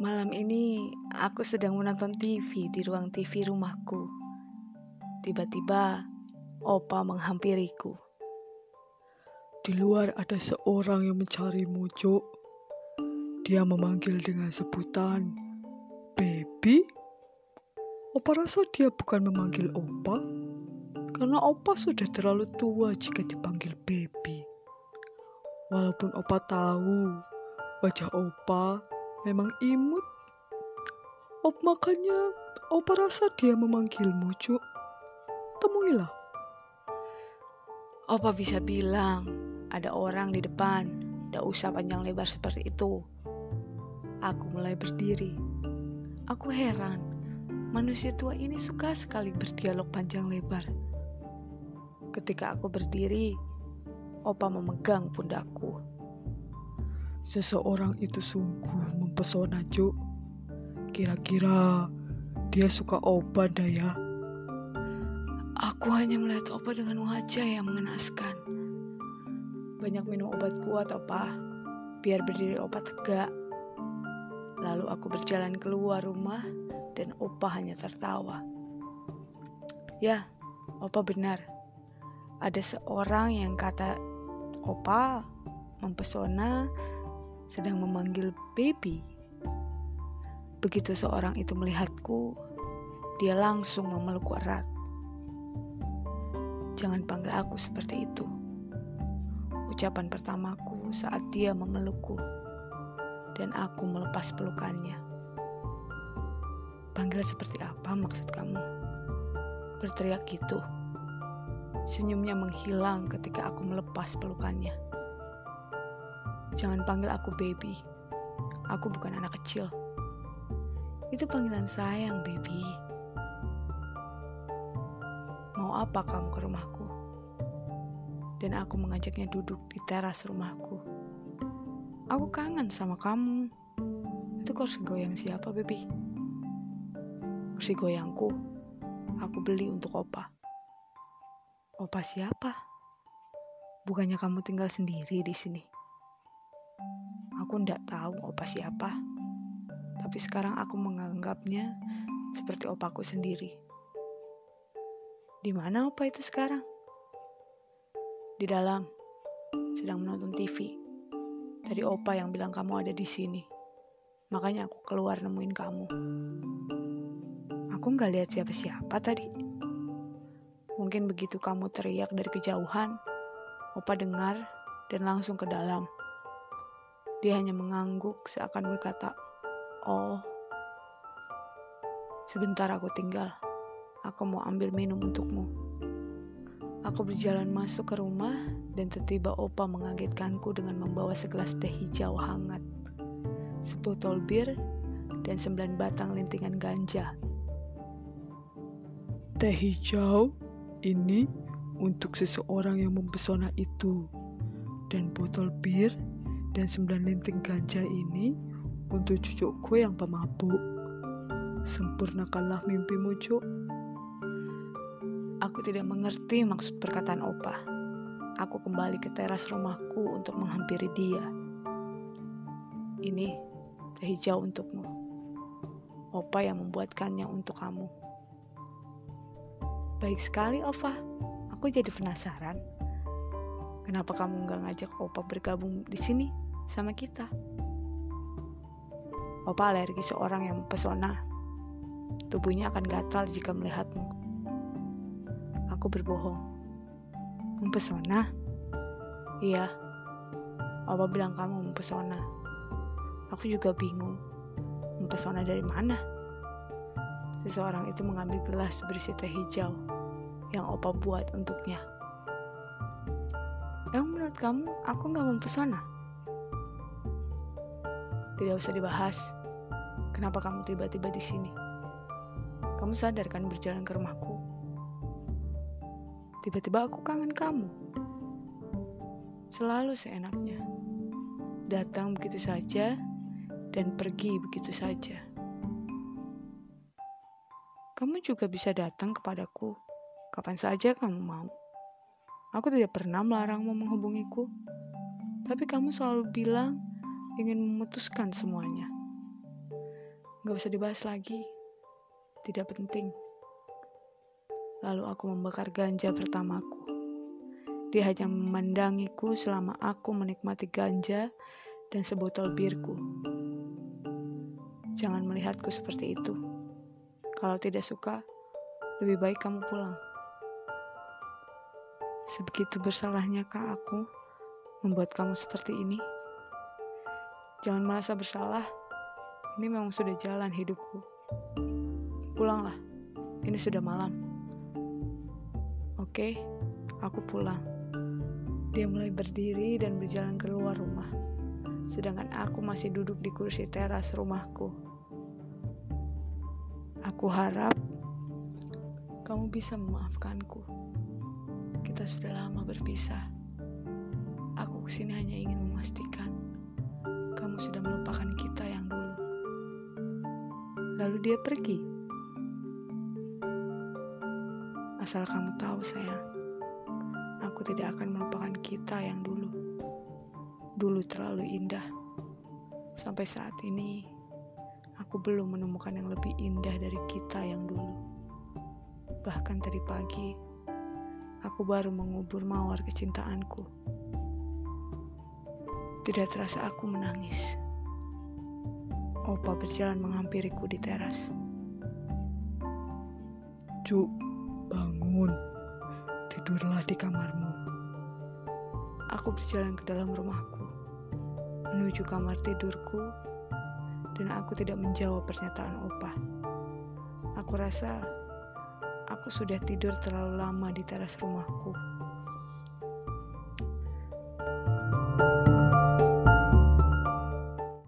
Malam ini aku sedang menonton TV di ruang TV rumahku. Tiba-tiba Opa menghampiriku. Di luar ada seorang yang mencarimu, Cuk. Dia memanggil dengan sebutan Baby. Opa rasa dia bukan memanggil Opa, karena Opa sudah terlalu tua jika dipanggil Baby. Walaupun Opa tahu wajah Opa memang imut. Op makanya Opa rasa dia memanggilmu, Cuk. Temuilah. Opa bisa bilang ada orang di depan, tidak usah panjang lebar seperti itu. Aku mulai berdiri. Aku heran, manusia tua ini suka sekali berdialog panjang lebar. Ketika aku berdiri, Opa memegang pundakku. Seseorang itu sungguh mempesona, Cuk. Kira-kira dia suka Opa dah ya? Aku hanya melihat Opa dengan wajah yang mengenaskan. Banyak minum obat kuat, Opa. Biar berdiri Opa tegak. Lalu aku berjalan keluar rumah dan Opa hanya tertawa. Ya, Opa benar. Ada seorang yang kata Opa mempesona sedang memanggil baby. Begitu seorang itu melihatku, dia langsung memelukku erat. Jangan panggil aku seperti itu. Ucapan pertamaku saat dia memelukku dan aku melepas pelukannya. Panggil seperti apa maksud kamu? Berteriak gitu. Senyumnya menghilang ketika aku melepas pelukannya. Jangan panggil aku baby. Aku bukan anak kecil. Itu panggilan sayang, baby. Mau apa kamu ke rumahku? Dan aku mengajaknya duduk di teras rumahku. Aku kangen sama kamu. Itu kursi goyang siapa, baby? Kursi goyangku. Aku beli untuk opa. Opa siapa? Bukannya kamu tinggal sendiri di sini? Aku ndak tahu opa siapa. Tapi sekarang aku menganggapnya seperti opaku sendiri. Di mana opa itu sekarang? Di dalam, sedang menonton TV. Tadi opa yang bilang kamu ada di sini. Makanya aku keluar nemuin kamu. Aku nggak lihat siapa-siapa tadi. Mungkin begitu kamu teriak dari kejauhan, Opa dengar dan langsung ke dalam. Dia hanya mengangguk seakan berkata, "Oh, sebentar aku tinggal. Aku mau ambil minum untukmu." Aku berjalan masuk ke rumah dan tiba-tiba Opa mengagetkanku dengan membawa segelas teh hijau hangat, sebotol bir, dan sembilan batang lintingan ganja. Teh hijau? Ini untuk seseorang yang mempesona itu. Dan botol bir dan sembilan linting ganja ini untuk cucuku yang pemabuk. Sempurnakanlah mimpimu, Cuk. Aku tidak mengerti maksud perkataan Opa. Aku kembali ke teras rumahku untuk menghampiri dia. Ini teh hijau untukmu. Opa yang membuatkannya untuk kamu. Baik sekali, Opa. Aku jadi penasaran. Kenapa kamu nggak ngajak Opa bergabung di sini sama kita? Opa alergi seorang yang mempesona. Tubuhnya akan gatal jika melihatmu. Aku berbohong. Mempesona? Iya. Opa bilang kamu mempesona. Aku juga bingung. Mempesona dari mana? Seseorang itu mengambil gelas berisi teh hijau yang opa buat untuknya. Emang menurut kamu aku nggak mempesona? Tidak usah dibahas. Kenapa kamu tiba-tiba di sini? Kamu sadar kan berjalan ke rumahku? Tiba-tiba aku kangen kamu. Selalu seenaknya. Datang begitu saja dan pergi begitu saja. Kamu juga bisa datang kepadaku kapan saja kamu mau. Aku tidak pernah melarangmu menghubungiku, tapi kamu selalu bilang ingin memutuskan semuanya. Gak usah dibahas lagi. Tidak penting. Lalu aku membakar ganja pertamaku. Dia hanya memandangiku selama aku menikmati ganja dan sebotol birku. Jangan melihatku seperti itu. Kalau tidak suka, lebih baik kamu pulang. Sebegitu bersalahnya kak aku membuat kamu seperti ini? Jangan merasa bersalah. Ini memang sudah jalan hidupku. Pulanglah. Ini sudah malam. Oke, aku pulang. Dia mulai berdiri dan berjalan keluar rumah. Sedangkan aku masih duduk di kursi teras rumahku. Aku harap kamu bisa memaafkanku. Kita sudah lama berpisah. Aku ke sini hanya ingin memastikan kamu sudah melupakan kita yang dulu. Lalu dia pergi. Asal kamu tahu sayang, aku tidak akan melupakan kita yang dulu. Dulu terlalu indah. Sampai saat ini, aku belum menemukan yang lebih indah dari kita yang dulu. Bahkan tadi pagi, aku baru mengubur mawar kecintaanku. Tidak terasa aku menangis. Opa berjalan menghampiriku di teras. Cuk, bangun. Tidurlah di kamarmu. Aku berjalan ke dalam rumahku, menuju kamar tidurku, dan aku tidak menjawab pernyataan Opa. Aku rasa aku sudah tidur terlalu lama di teras rumahku.